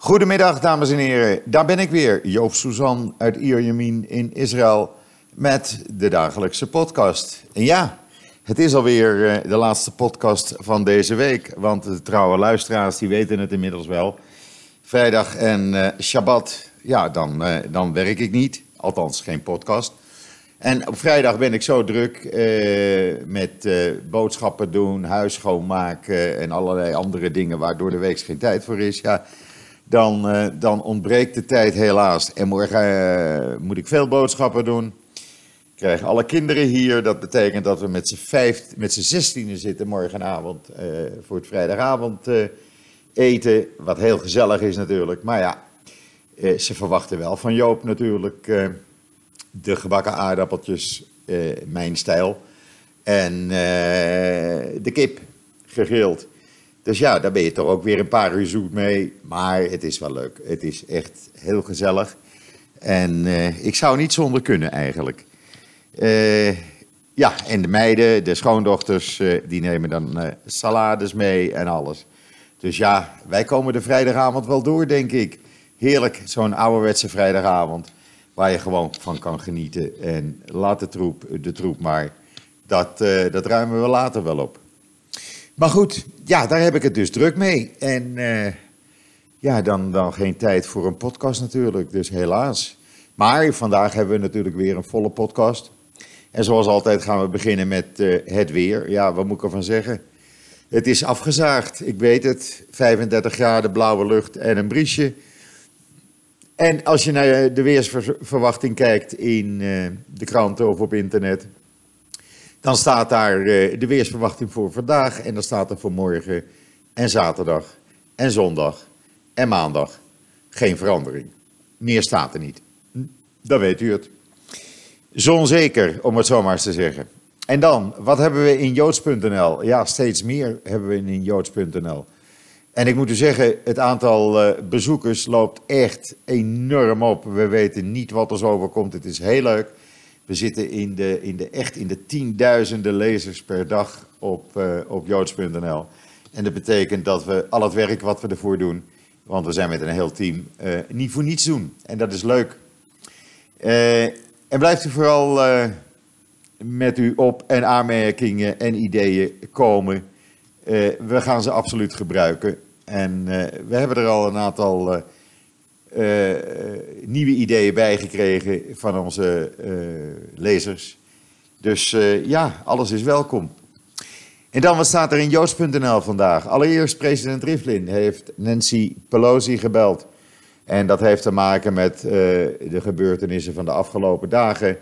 Goedemiddag, dames en heren. Daar ben ik weer, Joop Suzan uit Ierjemien in Israël met de dagelijkse podcast. En ja, het is alweer eh, de laatste podcast van deze week, want de trouwe luisteraars die weten het inmiddels wel. Vrijdag en uh, Shabbat, ja, dan, uh, dan werk ik niet, althans geen podcast. En op vrijdag ben ik zo druk met boodschappen doen, huis schoonmaken en allerlei andere dingen waar door de week geen tijd voor is. Ja, dan, uh, dan ontbreekt de tijd helaas. En morgen uh, moet ik veel boodschappen doen. Ik krijg alle kinderen hier. Dat betekent dat we met z'n vijf, met zestienen zitten morgenavond uh, voor het vrijdagavond eten. Wat heel gezellig is natuurlijk. Maar ja, ze verwachten wel van Joop natuurlijk de gebakken aardappeltjes, mijn stijl. En de kip gegrild. Dus ja, daar ben je toch ook weer een paar uur zoet mee. Maar het is wel leuk. Het is echt heel gezellig. En uh, ik zou niet zonder kunnen eigenlijk. Uh, ja, en de meiden, de schoondochters, uh, die nemen dan salades mee en alles. Dus ja, wij komen de vrijdagavond wel door, denk ik. Heerlijk, zo'n ouderwetse vrijdagavond. Waar je gewoon van kan genieten. En laat de troep, de troep maar. Dat, dat ruimen we later wel op. Maar goed, ja, daar heb ik het dus druk mee. En uh, ja, dan, dan geen tijd voor een podcast natuurlijk, dus helaas. Maar vandaag hebben we natuurlijk weer een volle podcast. En zoals altijd gaan we beginnen met uh, het weer. Ja, wat moet ik ervan zeggen? Het is afgezaagd, ik weet het. 35 graden, blauwe lucht en een briesje. En als je naar de weersverwachting kijkt in uh, de kranten of op internet, dan staat daar uh, de weersverwachting voor vandaag en dan staat er voor morgen en zaterdag en zondag en maandag geen verandering. Meer staat er niet. Dan weet u het. Zonzeker, om het zo maar eens te zeggen. En dan, wat hebben we in joods.nl? Ja, steeds meer hebben we in joods.nl. En ik moet u zeggen, het aantal uh, bezoekers loopt echt enorm op. We weten niet wat er zo overkomt. Het is heel leuk. We zitten in de, in de, echt in de tienduizenden lezers per dag op, uh, op joods.nl. En dat betekent dat we al het werk wat we ervoor doen, want we zijn met een heel team, uh, niet voor niets doen. En dat is leuk. Uh, en blijft u vooral met u op en aanmerkingen en ideeën komen. we gaan ze absoluut gebruiken. En we hebben er al een aantal uh, nieuwe ideeën bijgekregen van onze uh, lezers. Dus uh, ja, alles is welkom. En dan, wat staat er in joost.nl vandaag? Allereerst, president Rivlin heeft Nancy Pelosi gebeld. En dat heeft te maken met de gebeurtenissen van de afgelopen dagen.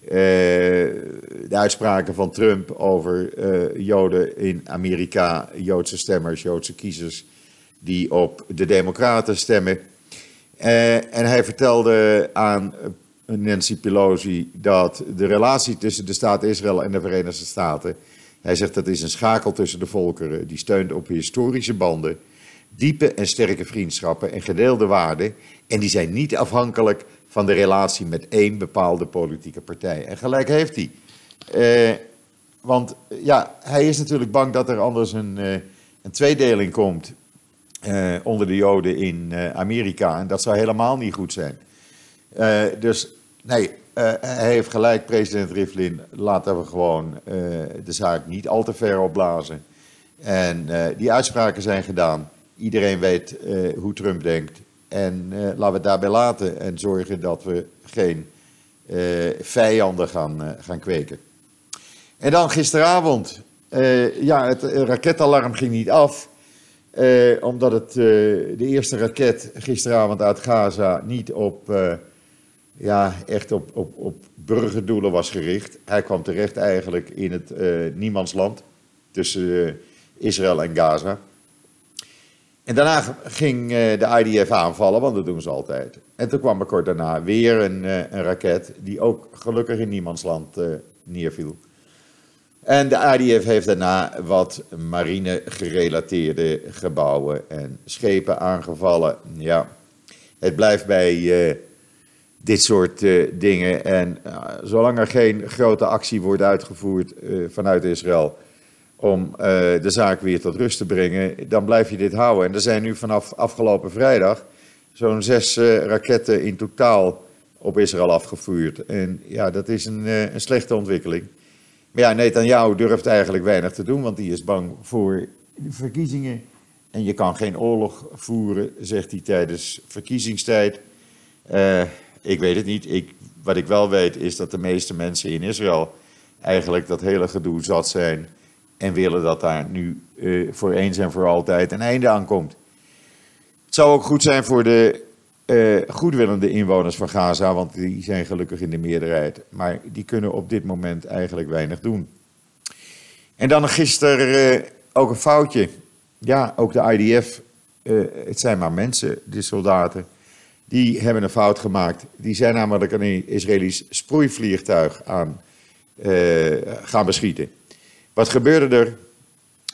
de uitspraken van Trump over Joden in Amerika, Joodse stemmers, Joodse kiezers, die op de Democraten stemmen. Uh, en hij vertelde aan Nancy Pelosi dat de relatie tussen de staat Israël en de Verenigde Staten. Hij zegt dat is een schakel tussen de volkeren. Die steunt op historische banden, diepe en sterke vriendschappen en gedeelde waarden. En die zijn niet afhankelijk van de relatie met één bepaalde politieke partij. En gelijk heeft hij. Uh, want ja, hij is natuurlijk bang dat er anders een, een tweedeling komt uh, onder de Joden in uh, Amerika. En dat zou helemaal niet goed zijn. Uh, dus nee, hij heeft gelijk, president Rivlin. Laten we gewoon de zaak niet al te ver opblazen. En die uitspraken zijn gedaan. Iedereen weet hoe Trump denkt. En laten we het daarbij laten en zorgen dat we geen vijanden gaan, gaan kweken. En dan gisteravond. ja, het raketalarm ging niet af. Uh, omdat het, uh, de eerste raket gisteravond uit Gaza niet op, uh, ja, echt op, op, op burgerdoelen was gericht. Hij kwam terecht eigenlijk in het niemandsland tussen Israël en Gaza. En daarna ging de IDF aanvallen, want dat doen ze altijd. En toen kwam er kort daarna weer een, een raket die ook gelukkig in niemandsland neerviel. En de ADF heeft daarna wat marine-gerelateerde gebouwen en schepen aangevallen. Ja, het blijft bij uh, dit soort uh, dingen. En uh, zolang er geen grote actie wordt uitgevoerd vanuit Israël, om de zaak weer tot rust te brengen, dan blijf je dit houden. En er zijn nu vanaf afgelopen vrijdag zo'n zes raketten in totaal op Israël afgevuurd. En ja, dat is een, een slechte ontwikkeling. Ja, Netanyahu durft eigenlijk weinig te doen, want die is bang voor verkiezingen. En je kan geen oorlog voeren, zegt hij tijdens verkiezingstijd. Uh, ik weet het niet. Ik, wat ik wel weet is dat de meeste mensen in Israël eigenlijk dat hele gedoe zat zijn. En willen dat daar nu uh, voor eens en voor altijd een einde aan komt. Het zou ook goed zijn voor de uh, goedwillende inwoners van Gaza, want die zijn gelukkig in de meerderheid. Maar die kunnen op dit moment eigenlijk weinig doen. En dan gisteren uh, ook een foutje. Ja, ook de IDF, uh, het zijn maar mensen, die soldaten, die hebben een fout gemaakt. Die zijn namelijk een Israëlisch sproeivliegtuig aan gaan beschieten. Wat gebeurde er?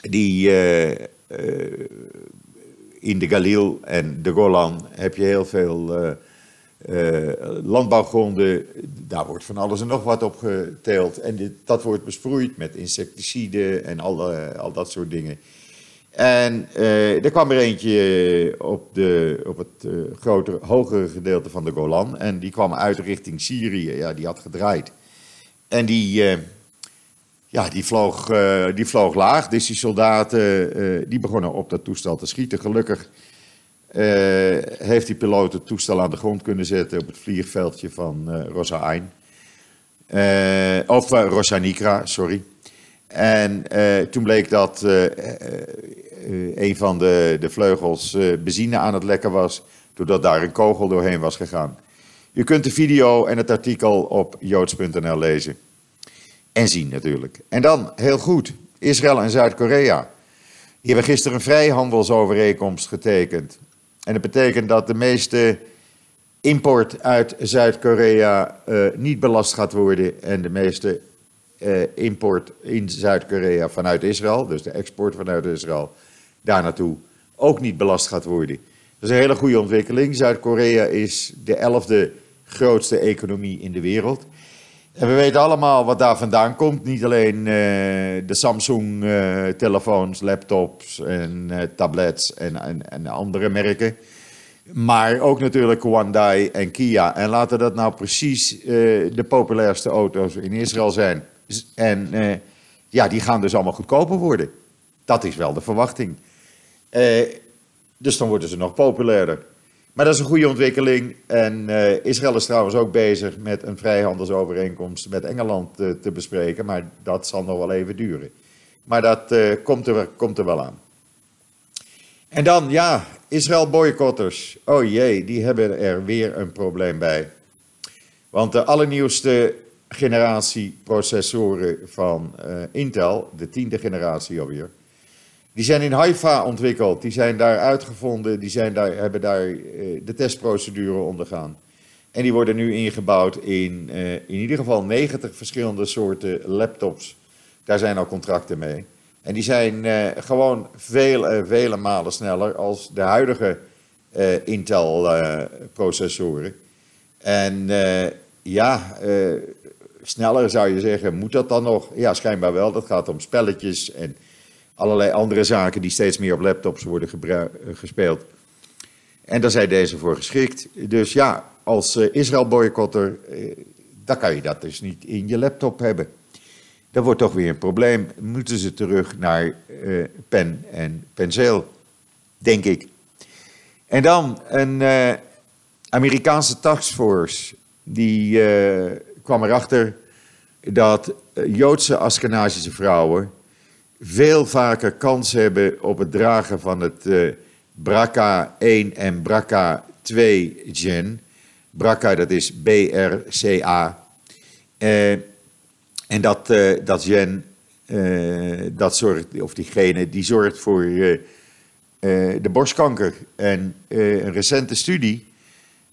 Die in de Galil en de Golan heb je heel veel uh, uh, landbouwgronden. Daar wordt van alles en nog wat op geteeld. En dit, dat wordt besproeid met insecticiden en al, uh, al dat soort dingen. En er kwam er eentje op, de, op het grotere, hogere gedeelte van de Golan. En die kwam uit richting Syrië. Ja, die had gedraaid. En die ja, die vloog, uh, die vloog laag. Dus die soldaten uh, die begonnen op dat toestel te schieten. Gelukkig uh, heeft die piloot het toestel aan de grond kunnen zetten op het vliegveldje van Rosa Ain. of Rosa sorry. En toen bleek dat een van de, de vleugels benzine aan het lekken was, doordat daar een kogel doorheen was gegaan. U kunt de video en het artikel op joods.nl lezen. En zien natuurlijk. En dan, heel goed, Israël en Zuid-Korea. Die hebben gisteren een vrijhandelsovereenkomst getekend. En dat betekent dat de meeste import uit Zuid-Korea uh, niet belast gaat worden. En de meeste uh, import in Zuid-Korea vanuit Israël, dus de export vanuit Israël, daar naartoe ook niet belast gaat worden. Dat is een hele goede ontwikkeling. Zuid-Korea is de elfde grootste economie in de wereld. En we weten allemaal wat daar vandaan komt. Niet alleen uh, de Samsung-telefoons, uh, laptops en uh, tablets en, en, en, andere merken. Maar ook natuurlijk Hyundai en Kia. En laten dat nou precies de populairste auto's in Israël zijn. En ja, die gaan dus allemaal goedkoper worden. Dat is wel de verwachting. dus dan worden ze nog populairder. Maar dat is een goede ontwikkeling. En uh, Israël is trouwens ook bezig met een vrijhandelsovereenkomst met Engeland uh, te bespreken. Maar dat zal nog wel even duren. Maar dat uh, komt, er, komt er wel aan. En dan, ja, Israël boycotters. Oh jee, die hebben er weer een probleem bij. Want de allernieuwste generatie processoren van Intel, de tiende generatie alweer die zijn in Haifa ontwikkeld, die zijn daar uitgevonden, die zijn daar, hebben daar uh, de testprocedure ondergaan. En die worden nu ingebouwd in uh, in ieder geval 90 verschillende soorten laptops. Daar zijn al contracten mee. En die zijn uh, gewoon vele, vele malen sneller als de huidige Intel-processoren. en ja, sneller zou je zeggen, moet dat dan nog? Ja, schijnbaar wel. Dat gaat om spelletjes en allerlei andere zaken die steeds meer op laptops worden gespeeld. En daar zijn deze voor geschikt. Dus ja, als uh, Israël-boycotter, uh, dan kan je dat dus niet in je laptop hebben. Dat wordt toch weer een probleem. Moeten ze terug naar pen en penseel, denk ik. En dan een Amerikaanse taskforce, die kwam erachter dat Joodse Askenazische vrouwen veel vaker kans hebben op het dragen van het uh, BRCA1 en BRCA2 gen. BRCA, dat is BRCA. Uh, en dat, uh, dat gen, dat zorgt, of die gene, die zorgt voor de borstkanker. En een recente studie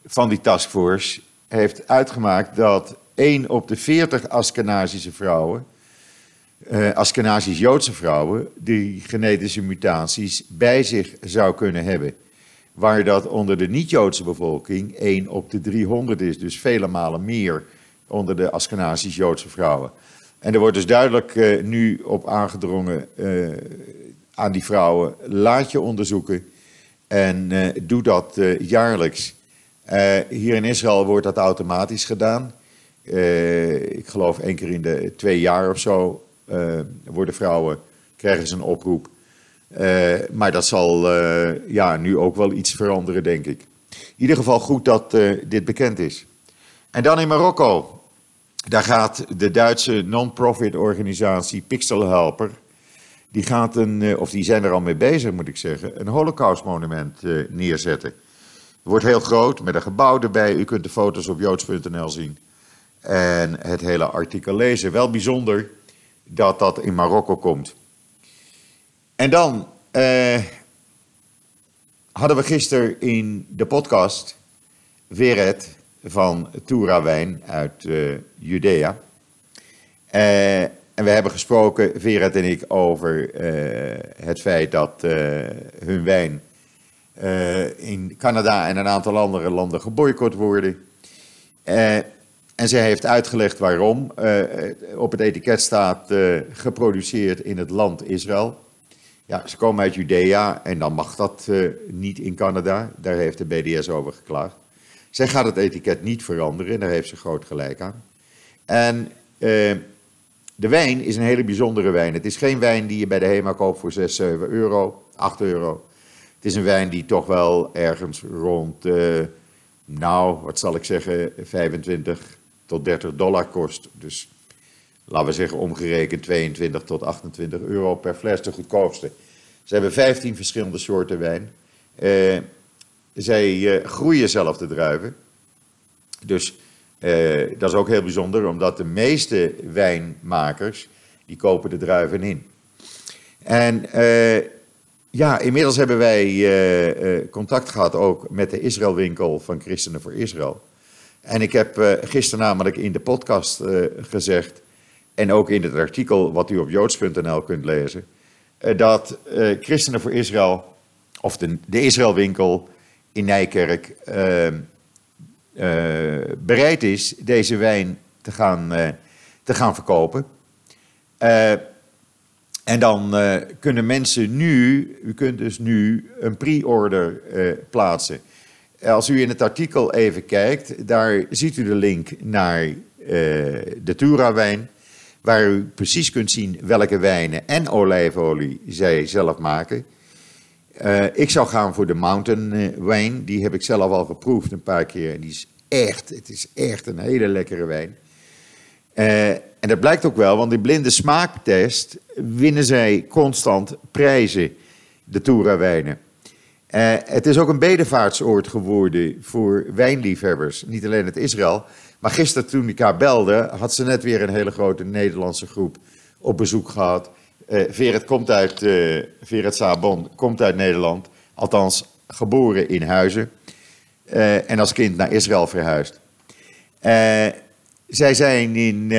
van die taskforce heeft uitgemaakt dat 1 op de 40 Askenazische vrouwen uh, Askenazisch-Joodse vrouwen die genetische mutaties bij zich zou kunnen hebben. Waar dat onder de niet-Joodse bevolking 1 op de 300 is, dus vele malen meer onder de Askenazisch-Joodse vrouwen. En er wordt dus duidelijk uh, nu op aangedrongen uh, aan die vrouwen: laat je onderzoeken en doe dat jaarlijks. hier in Israël wordt dat automatisch gedaan. ik geloof één keer in de twee jaar of zo worden vrouwen krijgen ze een oproep. maar dat zal ja, nu ook wel iets veranderen, denk ik. In ieder geval goed dat dit bekend is. En dan in Marokko. Daar gaat de Duitse non-profit organisatie Pixel Helper, die, gaat een, eh, of die zijn er al mee bezig moet ik zeggen, een holocaustmonument neerzetten. Wordt heel groot, met een gebouw erbij. U kunt de foto's op joods.nl zien. En het hele artikel lezen. Wel bijzonder dat dat in Marokko komt. En dan eh, hadden we gisteren in de podcast Weret van Tura wijn uit uh, Judea. Uh, en we hebben gesproken, Verat en ik, over het feit dat hun wijn in Canada en een aantal andere landen geboycott worden. En zij heeft uitgelegd waarom. op het etiket staat geproduceerd in het land Israël. Ja, ze komen uit Judea en dan mag dat niet in Canada. Daar heeft de BDS over geklaagd. Zij gaat het etiket niet veranderen, daar heeft ze groot gelijk aan. En de wijn is een hele bijzondere wijn. Het is geen wijn die je bij de HEMA koopt voor 6, 7 euro, 8 euro. Het is een wijn die toch wel ergens rond, nou, wat zal ik zeggen, 25 tot 30 dollar kost. Dus laten we zeggen omgerekend 22 tot 28 euro per fles, de goedkoopste. Ze hebben 15 verschillende soorten wijn. Uh, zij uh, groeien zelf de druiven. Dus uh, dat is ook heel bijzonder, omdat de meeste wijnmakers, die kopen de druiven in. En ja, inmiddels hebben wij contact gehad ook met de Israëlwinkel van Christenen voor Israël. En ik heb gisteren namelijk in de podcast gezegd, en ook in het artikel wat u op joods.nl kunt lezen, dat Christenen voor Israël, of de, de Israëlwinkel, in Nijkerk uh, uh, bereid is deze wijn te gaan, uh, te gaan verkopen. Eh, en dan kunnen mensen nu, u kunt dus nu een pre-order plaatsen. Als u in het artikel even kijkt, daar ziet u de link naar de Tura-wijn, waar u precies kunt zien welke wijnen en olijfolie zij zelf maken. Uh, ik zou gaan voor de Mountain Wine. Die heb ik zelf al geproefd een paar keer. En die is echt, het is echt een hele lekkere wijn. En dat blijkt ook wel, want in blinde smaaktest winnen zij constant prijzen, de Toura-wijnen. het is ook een bedevaartsoord geworden voor wijnliefhebbers. Niet alleen het Israël, maar gisteren toen ik haar belde, had ze net weer een hele grote Nederlandse groep op bezoek gehad uh, Veret komt uit, uh, Veret Sabon komt uit Nederland, althans geboren in Huizen en als kind naar Israël verhuisd. zij zijn in,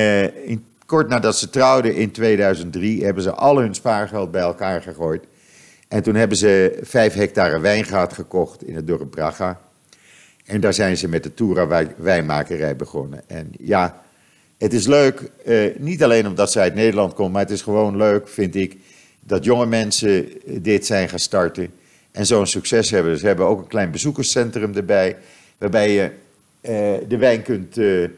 in, kort nadat ze trouwden in 2003, hebben ze al hun spaargeld bij elkaar gegooid. En toen hebben ze vijf hectare wijngaard gekocht in het dorp Braga. En daar zijn ze met de Toura wijnmakerij begonnen. En ja, het is leuk, eh, niet alleen omdat zij uit Nederland komt, maar het is gewoon leuk, vind ik, dat jonge mensen dit zijn gaan starten en zo'n succes hebben. Ze hebben ook een klein bezoekerscentrum erbij, waarbij je eh, de wijn kunt uh,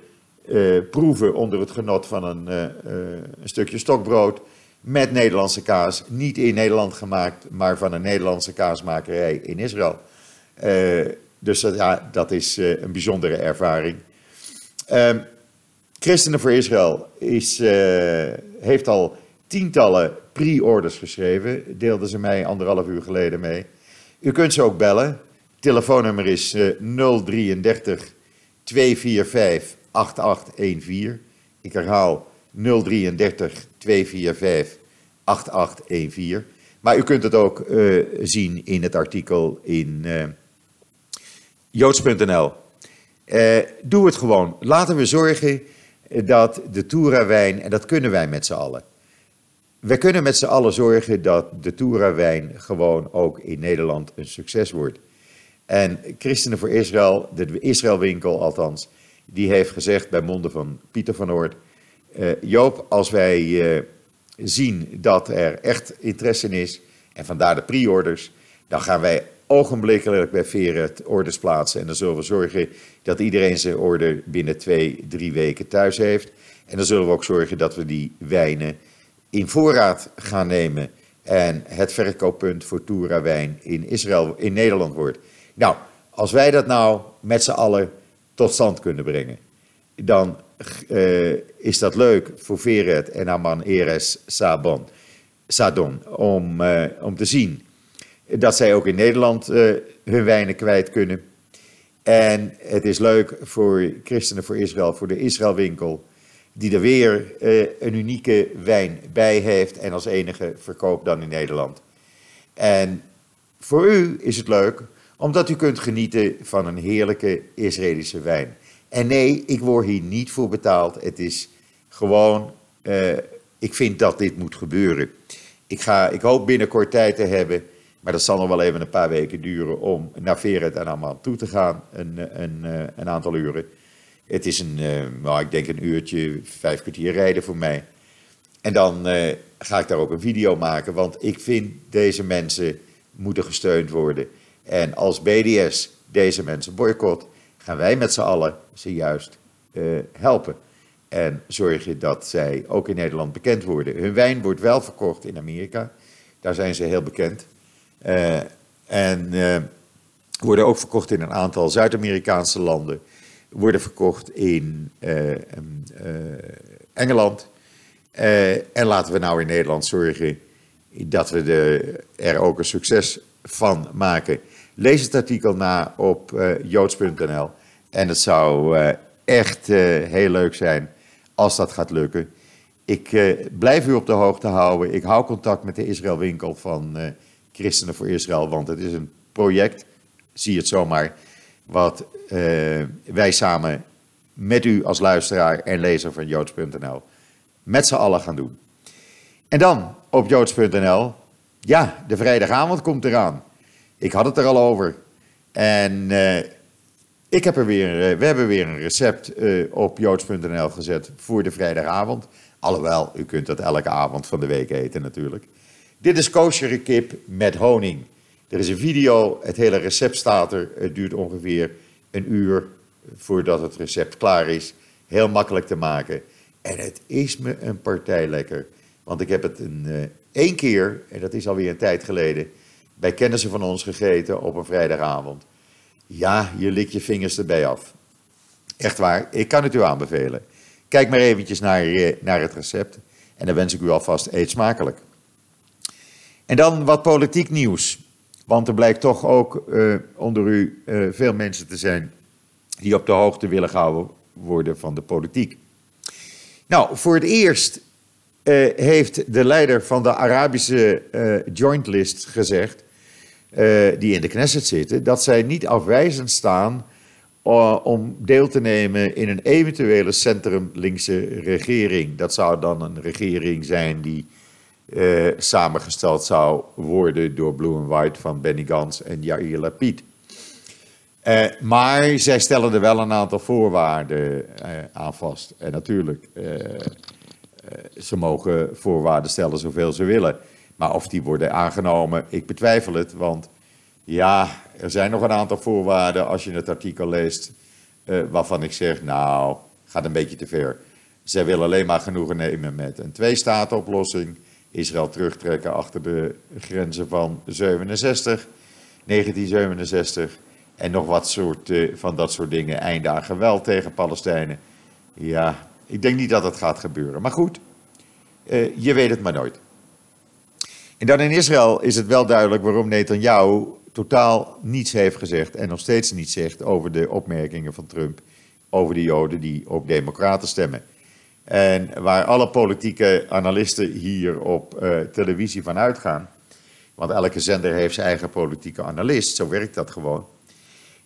proeven onder het genot van een, een stukje stokbrood met Nederlandse kaas. Niet in Nederland gemaakt, maar van een Nederlandse kaasmakerij in Israël. dus dat, ja, dat is een bijzondere ervaring. Ehm, Christenen voor Israël is, uh, heeft al tientallen pre-orders geschreven. Deelden ze mij anderhalf uur geleden mee. U kunt ze ook bellen. Telefoonnummer is uh, 033 245 8814. Ik herhaal 033 245 8814. Maar u kunt het ook uh, zien in het artikel in uh, joods.nl. Uh, doe het gewoon. Laten we zorgen dat de Toura-wijn, en dat kunnen wij met z'n allen. We kunnen met z'n allen zorgen dat de Toura-wijn gewoon ook in Nederland een succes wordt. En Christenen voor Israël, de Israëlwinkel althans, die heeft gezegd bij monden van Pieter van Oort, Joop, als wij zien dat er echt interesse in is, en vandaar de pre-orders, dan gaan wij ogenblikkelijk bij Veren orders plaatsen. En dan zullen we zorgen dat iedereen zijn order binnen twee, drie weken thuis heeft. En dan zullen we ook zorgen dat we die wijnen in voorraad gaan nemen. En het verkooppunt voor Toura wijn in Israël, in Nederland wordt. Nou, als wij dat nou met z'n allen tot stand kunnen brengen, dan uh, is dat leuk voor Veret en Aman Eres Sabon, Sadon om, uh, om te zien dat zij ook in Nederland uh, hun wijnen kwijt kunnen. En het is leuk voor Christenen voor Israël, voor de Israëlwinkel, die er weer een unieke wijn bij heeft en als enige verkoopt dan in Nederland. En voor u is het leuk omdat u kunt genieten van een heerlijke Israëlische wijn. En nee, ik word hier niet voor betaald. Het is gewoon, uh, ik vind dat dit moet gebeuren. Ik, ga, ik hoop binnenkort tijd te hebben maar dat zal nog wel even een paar weken duren om naar Veret en Amman toe te gaan. Een, een, eh, een aantal uren. Het is een, nou, ik denk een uurtje, vijf kwartier rijden voor mij. En dan ga ik daar ook een video maken, want ik vind deze mensen moeten gesteund worden. En als BDS deze mensen boycott, gaan wij met z'n allen ze juist helpen. En zorgen dat zij ook in Nederland bekend worden. Hun wijn wordt wel verkocht in Amerika. Daar zijn ze heel bekend. Uh, en uh, worden ook verkocht in een aantal Zuid-Amerikaanse landen. Worden verkocht in Engeland. en laten we nou in Nederland zorgen dat we er ook een succes van maken. Lees het artikel na op joods.nl. En het zou echt heel leuk zijn als dat gaat lukken. Ik blijf u op de hoogte houden. Ik hou contact met de Israëlwinkel van Christenen voor Israël, want het is een project, zie het zomaar, wat wij samen met u als luisteraar en lezer van joods.nl met z'n allen gaan doen. En dan op joods.nl, ja, de vrijdagavond komt eraan. Ik had het er al over. En uh, ik heb er weer, uh, we hebben weer een recept op joods.nl gezet voor de vrijdagavond. Alhoewel, u kunt dat elke avond van de week eten natuurlijk. Dit is koosjere kip met honing. Er is een video, het hele recept staat er. Het duurt ongeveer een uur voordat het recept klaar is. Heel makkelijk te maken. En het is me een partij lekker. Want ik heb het een, één keer, en dat is alweer een tijd geleden, bij kennissen van ons gegeten op een vrijdagavond. Ja, je likt je vingers erbij af. Echt waar, ik kan het u aanbevelen. Kijk maar eventjes naar, naar het recept. En dan wens ik u alvast eet smakelijk. En dan wat politiek nieuws. Want er blijkt toch ook uh, onder u uh, veel mensen te zijn die op de hoogte willen gehouden worden van de politiek. Nou, voor het eerst uh, heeft de leider van de Arabische Joint List gezegd, die in de Knesset zitten, dat zij niet afwijzend staan om deel te nemen in een eventuele centrum-linkse regering. Dat zou dan een regering zijn die uh, samengesteld zou worden door Blue and White van Benny Gantz en Yair Lapid. Uh, maar zij stellen er wel een aantal voorwaarden aan vast. En natuurlijk, ze mogen voorwaarden stellen zoveel ze willen. Maar of die worden aangenomen, ik betwijfel het. Want ja, er zijn nog een aantal voorwaarden als je het artikel leest. waarvan ik zeg, nou, gaat een beetje te ver. Zij willen alleen maar genoegen nemen met een twee-staten-oplossing Israël terugtrekken achter de grenzen van 67, 1967. En nog wat soort, uh, van dat soort dingen. Einde aan geweld tegen Palestijnen. Ja, ik denk niet dat het gaat gebeuren. Maar goed, uh, je weet het maar nooit. En dan in Israël is het wel duidelijk waarom Netanyahu totaal niets heeft gezegd en nog steeds niets zegt over de opmerkingen van Trump over de Joden die op Democraten stemmen. En waar alle politieke analisten hier op uh, televisie van uitgaan. Want elke zender heeft zijn eigen politieke analist, zo werkt dat gewoon.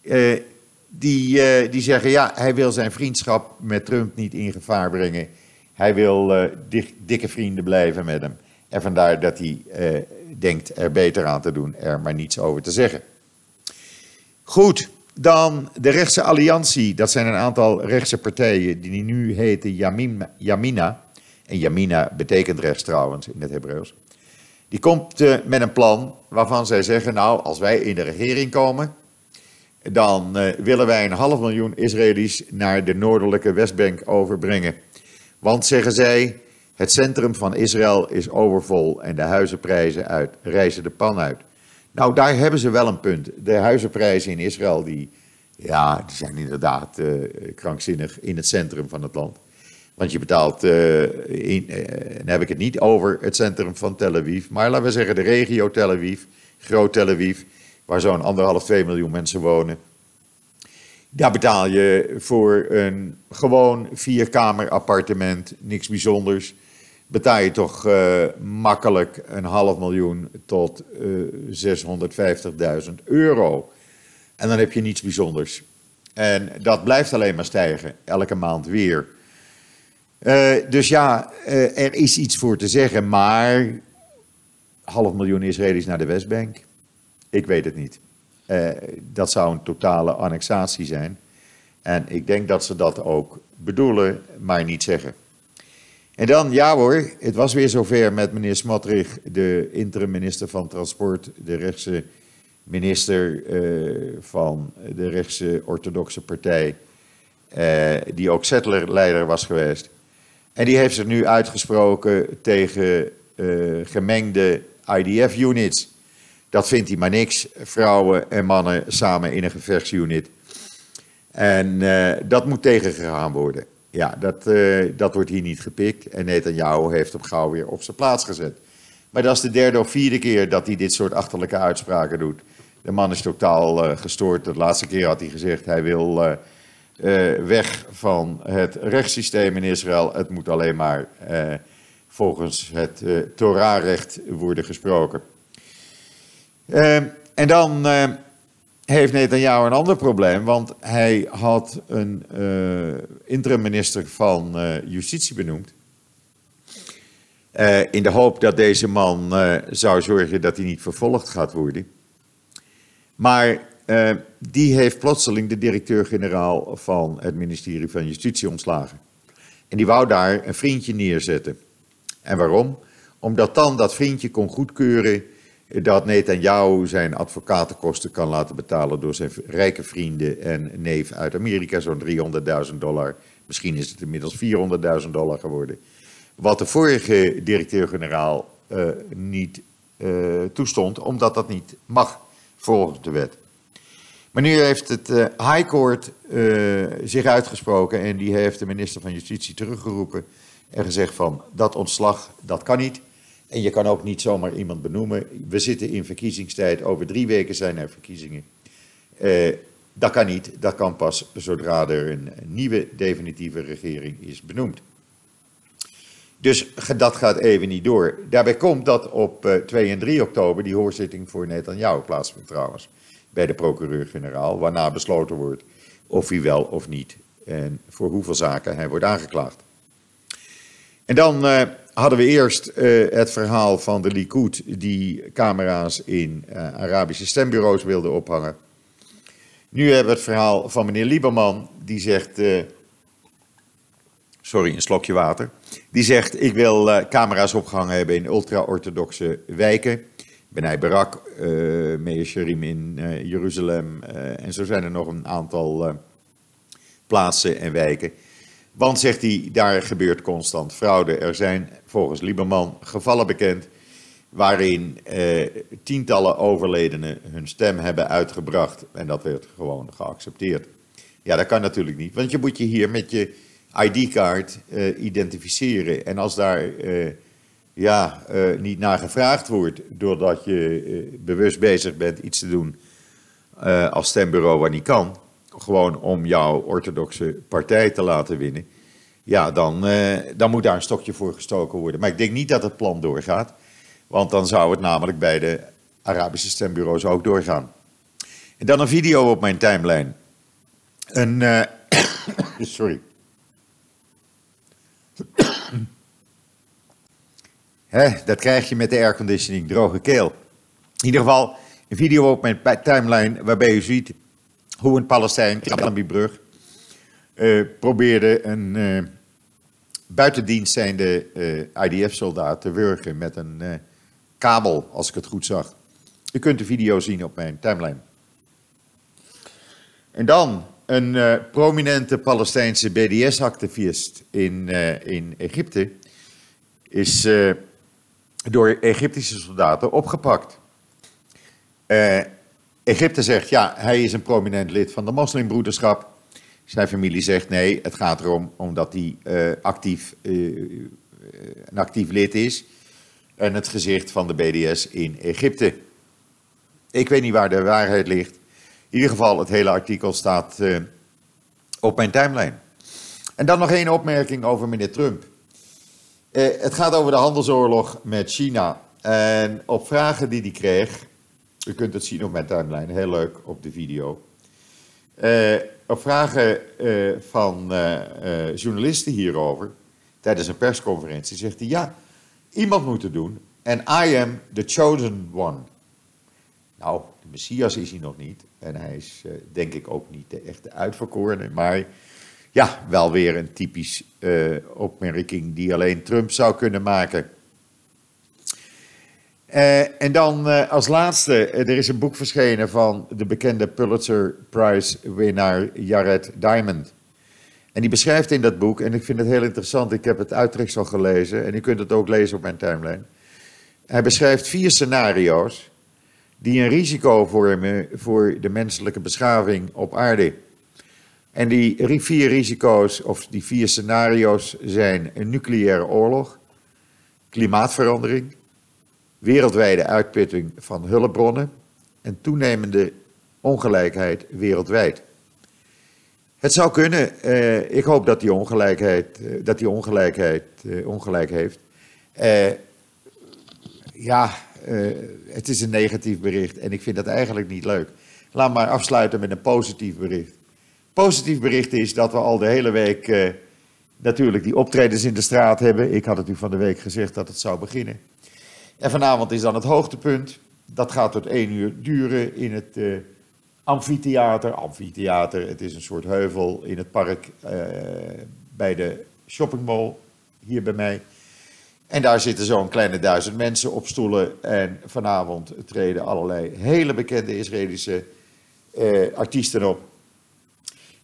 Uh, die, uh, die zeggen, ja, hij wil zijn vriendschap met Trump niet in gevaar brengen. Hij wil dik, dikke vrienden blijven met hem. En vandaar dat hij denkt er beter aan te doen, er maar niets over te zeggen. Goed, Dan de rechtse alliantie. Dat zijn een aantal rechtse partijen die nu heten Yamina. En Yamina betekent rechts trouwens in het Hebreeuws. Die komt uh, met een plan waarvan zij zeggen: Nou, als wij in de regering komen, dan uh, willen wij een half miljoen Israëli's naar de noordelijke Westbank overbrengen. Want zeggen zij, het centrum van Israël is overvol en de huizenprijzen uit, reizen de pan uit. Nou, daar hebben ze wel een punt. De huizenprijzen in Israël, die, ja, die zijn inderdaad uh, krankzinnig in het centrum van het land. Want je betaalt, uh, in, uh, dan heb ik het niet over het centrum van Tel Aviv, maar laten we zeggen de regio Tel Aviv, Groot Tel Aviv, waar zo'n anderhalf, twee miljoen mensen wonen. Daar betaal je voor een gewoon vierkamer appartement, niks bijzonders, betaal je toch uh, makkelijk een half miljoen tot uh, 650.000 euro. En dan heb je niets bijzonders. En dat blijft alleen maar stijgen, elke maand weer. Uh, dus ja, er is iets voor te zeggen, maar half miljoen Israëli's naar de Westbank, ik weet het niet. Dat zou een totale annexatie zijn. En ik denk dat ze dat ook bedoelen, maar niet zeggen. En dan, ja hoor, het was weer zover met meneer Smotrich, de interim minister van Transport, de rechtse minister van de rechtse orthodoxe partij, die ook settlerleider was geweest. En die heeft zich nu uitgesproken tegen uh, gemengde IDF-units. Dat vindt hij maar niks, vrouwen en mannen samen in een gevechtsunit. En dat moet tegengegaan worden. Ja, dat, uh, dat wordt hier niet gepikt. En Netanyahu heeft hem gauw weer op zijn plaats gezet. Maar dat is de derde of vierde keer dat hij dit soort achterlijke uitspraken doet. De man is totaal gestoord. De laatste keer had hij gezegd hij wil uh, weg van het rechtssysteem in Israël. Het moet alleen maar volgens het Torahrecht worden gesproken. en dan heeft Netanyahu een ander probleem, want hij had een interim minister van Justitie benoemd. in de hoop dat deze man zou zorgen dat hij niet vervolgd gaat worden. Maar uh, die heeft plotseling de directeur-generaal van het ministerie van Justitie ontslagen. En die wou daar een vriendje neerzetten. En waarom? Omdat dan dat vriendje kon goedkeuren dat Netanyahu zijn advocatenkosten kan laten betalen door zijn rijke vrienden en neef uit Amerika, zo'n 300.000 dollar. Misschien is het inmiddels 400.000 dollar geworden. Wat de vorige directeur-generaal uh, niet uh, toestond, omdat dat niet mag volgens de wet. Maar nu heeft het uh, High Court zich uitgesproken en die heeft de minister van Justitie teruggeroepen en gezegd van dat ontslag, dat kan niet. En je kan ook niet zomaar iemand benoemen. We zitten in verkiezingstijd, over drie weken zijn er verkiezingen. Uh, dat kan niet, dat kan pas zodra er een nieuwe definitieve regering is benoemd. Dus dat gaat even niet door. Daarbij komt dat op 2 en 3 oktober die hoorzitting voor Netanyahu plaatsvindt trouwens bij de procureur-generaal, waarna besloten wordt of hij wel of niet en voor hoeveel zaken hij wordt aangeklaagd. En dan uh, hadden we eerst uh, het verhaal van de Likud die camera's in uh, Arabische stembureaus wilde ophangen. Nu hebben we het verhaal van meneer Lieberman, die zegt, sorry, een slokje water, die zegt ik wil camera's opgehangen hebben in ultra-orthodoxe wijken. Benai Barak, uh, Meir in Jeruzalem. En zo zijn er nog een aantal plaatsen en wijken. Want, zegt hij, daar gebeurt constant fraude. Er zijn volgens Lieberman gevallen bekend waarin tientallen overledenen hun stem hebben uitgebracht. En dat werd gewoon geaccepteerd. Ja, dat kan natuurlijk niet, want je moet je hier met je ID-kaart identificeren. En als daar ja, uh, niet naar gevraagd wordt doordat je uh, bewust bezig bent iets te doen uh, als stembureau waar niet kan, gewoon om jouw orthodoxe partij te laten winnen, ja, dan, dan moet daar een stokje voor gestoken worden. Maar ik denk niet dat het plan doorgaat, want dan zou het namelijk bij de Arabische stembureaus ook doorgaan. En dan een video op mijn timeline. Een, sorry. dat krijg je met de airconditioning, droge keel. In ieder geval een video op mijn timeline waarbij u ziet hoe een Palestijn, Brug, uh, probeerde een uh, buitendienst zijnde uh, IDF-soldaat te wurgen met een kabel, als ik het goed zag. U kunt de video zien op mijn timeline. En dan een prominente Palestijnse BDS-activist in, in Egypte is door Egyptische soldaten opgepakt. Egypte zegt, ja, hij is een prominent lid van de moslimbroederschap. Zijn familie zegt nee, het gaat erom omdat hij uh, actief, uh, een actief lid is en het gezicht van de BDS in Egypte. Ik weet niet waar de waarheid ligt. In ieder geval, het hele artikel staat uh, op mijn timeline. En dan nog één opmerking over meneer Trump. het gaat over de handelsoorlog met China. En op vragen die hij kreeg, u kunt het zien op mijn timeline, heel leuk op de video. Uh, op vragen uh, van uh, journalisten hierover, tijdens een persconferentie, zegt hij: Ja, iemand moet het doen. En I am the chosen one. Nou, de messias is hij nog niet. En hij is, denk ik, ook niet de echte uitverkorene. Maar ja, wel weer een typisch opmerking die alleen Trump zou kunnen maken. Uh, en dan uh, als laatste, er is een boek verschenen van de bekende Pulitzer Prize winnaar Jared Diamond. En die beschrijft in dat boek, en ik vind het heel interessant, ik heb het uittreksel gelezen en u kunt het ook lezen op mijn timeline. Hij beschrijft vier scenario's die een risico vormen voor de menselijke beschaving op aarde. En die vier risico's, of die vier scenario's zijn een nucleaire oorlog, klimaatverandering, wereldwijde uitputting van hulpbronnen en toenemende ongelijkheid wereldwijd. Het zou kunnen, eh, ik hoop dat die ongelijkheid, eh, dat die ongelijkheid eh, ongelijk heeft. Ja, het is een negatief bericht en ik vind dat eigenlijk niet leuk. Laat maar afsluiten met een positief bericht. Positief bericht is dat we al de hele week natuurlijk die optredens in de straat hebben. Ik had het u van de week gezegd dat het zou beginnen. En vanavond is dan het hoogtepunt. Dat gaat tot één uur duren in het uh, amfitheater. Amfitheater, het is een soort heuvel in het park uh, bij de shoppingmall hier bij mij. En daar zitten zo'n kleine duizend mensen op stoelen. En vanavond treden allerlei hele bekende Israëlische uh, artiesten op.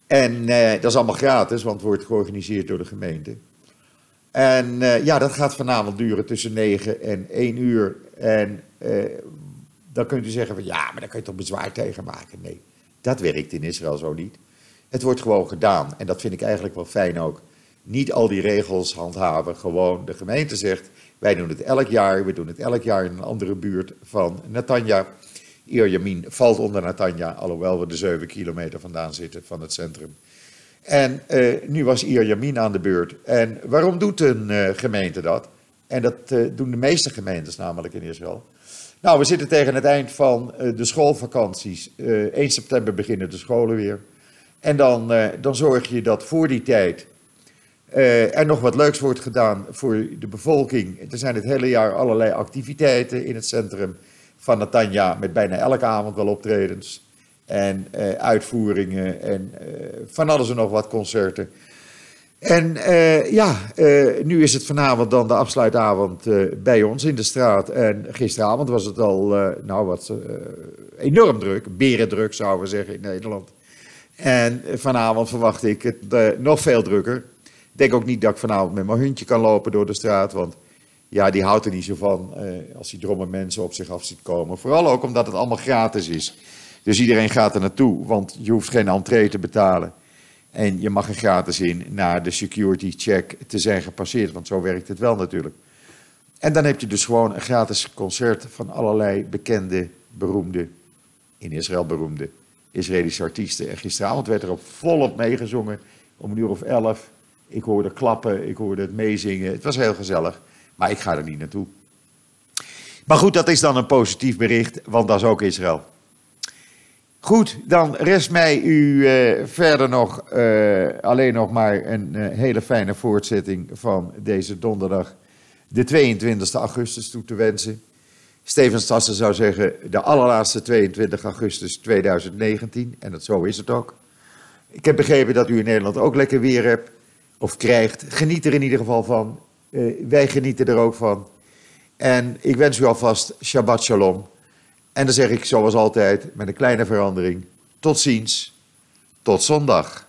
En dat is allemaal gratis, want het wordt georganiseerd door de gemeente. En uh, ja, dat gaat vanavond duren tussen 9 en 1 uur. En uh, dan kunt u zeggen van ja, maar daar kun je toch bezwaar tegen maken. Nee, dat werkt in Israël zo niet. Het wordt gewoon gedaan. En dat vind ik eigenlijk wel fijn ook. Niet al die regels handhaven. Gewoon de gemeente zegt, wij doen het elk jaar. We doen het elk jaar in een andere buurt van Natanja. Ierjamin valt onder Natanja, alhoewel we er 7 kilometer vandaan zitten van het centrum. En uh, nu was Ierjamin aan de beurt. En waarom doet een uh, gemeente dat? En dat uh, doen de meeste gemeentes namelijk in Israël. Nou, we zitten tegen het eind van de schoolvakanties. 1 september beginnen de scholen weer. En dan, dan zorg je dat voor die tijd er nog wat leuks wordt gedaan voor de bevolking. Er zijn het hele jaar allerlei activiteiten in het centrum van Natanja met bijna elke avond wel optredens en uh, uitvoeringen en uh, van alles en nog wat concerten. En uh, ja, nu is het vanavond dan de afsluitavond bij ons in de straat. En gisteravond was het al, nou wat, enorm druk, berendruk zouden we zeggen in Nederland. En vanavond verwacht ik het nog veel drukker. Ik denk ook niet dat ik vanavond met mijn hondje kan lopen door de straat, want ja, die houdt er niet zo van als die dromme mensen op zich af ziet komen. Vooral ook omdat het allemaal gratis is. Dus iedereen gaat er naartoe, want je hoeft geen entree te betalen. En je mag er gratis in naar de security check te zijn gepasseerd, want zo werkt het wel natuurlijk. En dan heb je dus gewoon een gratis concert van allerlei bekende, beroemde, in Israël beroemde Israëlische artiesten. En gisteravond werd er op volop meegezongen, om een uur of elf. Ik hoorde klappen, ik hoorde het meezingen. Het was heel gezellig, maar ik ga er niet naartoe. Maar goed, dat is dan een positief bericht, want dat is ook Israël. Goed, dan rest mij u uh, verder nog uh, alleen nog maar een uh, hele fijne voortzetting van deze donderdag, de 22 augustus, toe te wensen. Steven Stassen zou zeggen de allerlaatste 22 augustus 2019. En dat, zo is het ook. Ik heb begrepen dat u in Nederland ook lekker weer hebt of krijgt. Geniet er in ieder geval van. Wij genieten er ook van. En ik wens u alvast Shabbat Shalom. En dan zeg ik zoals altijd met een kleine verandering. Tot ziens. Tot zondag.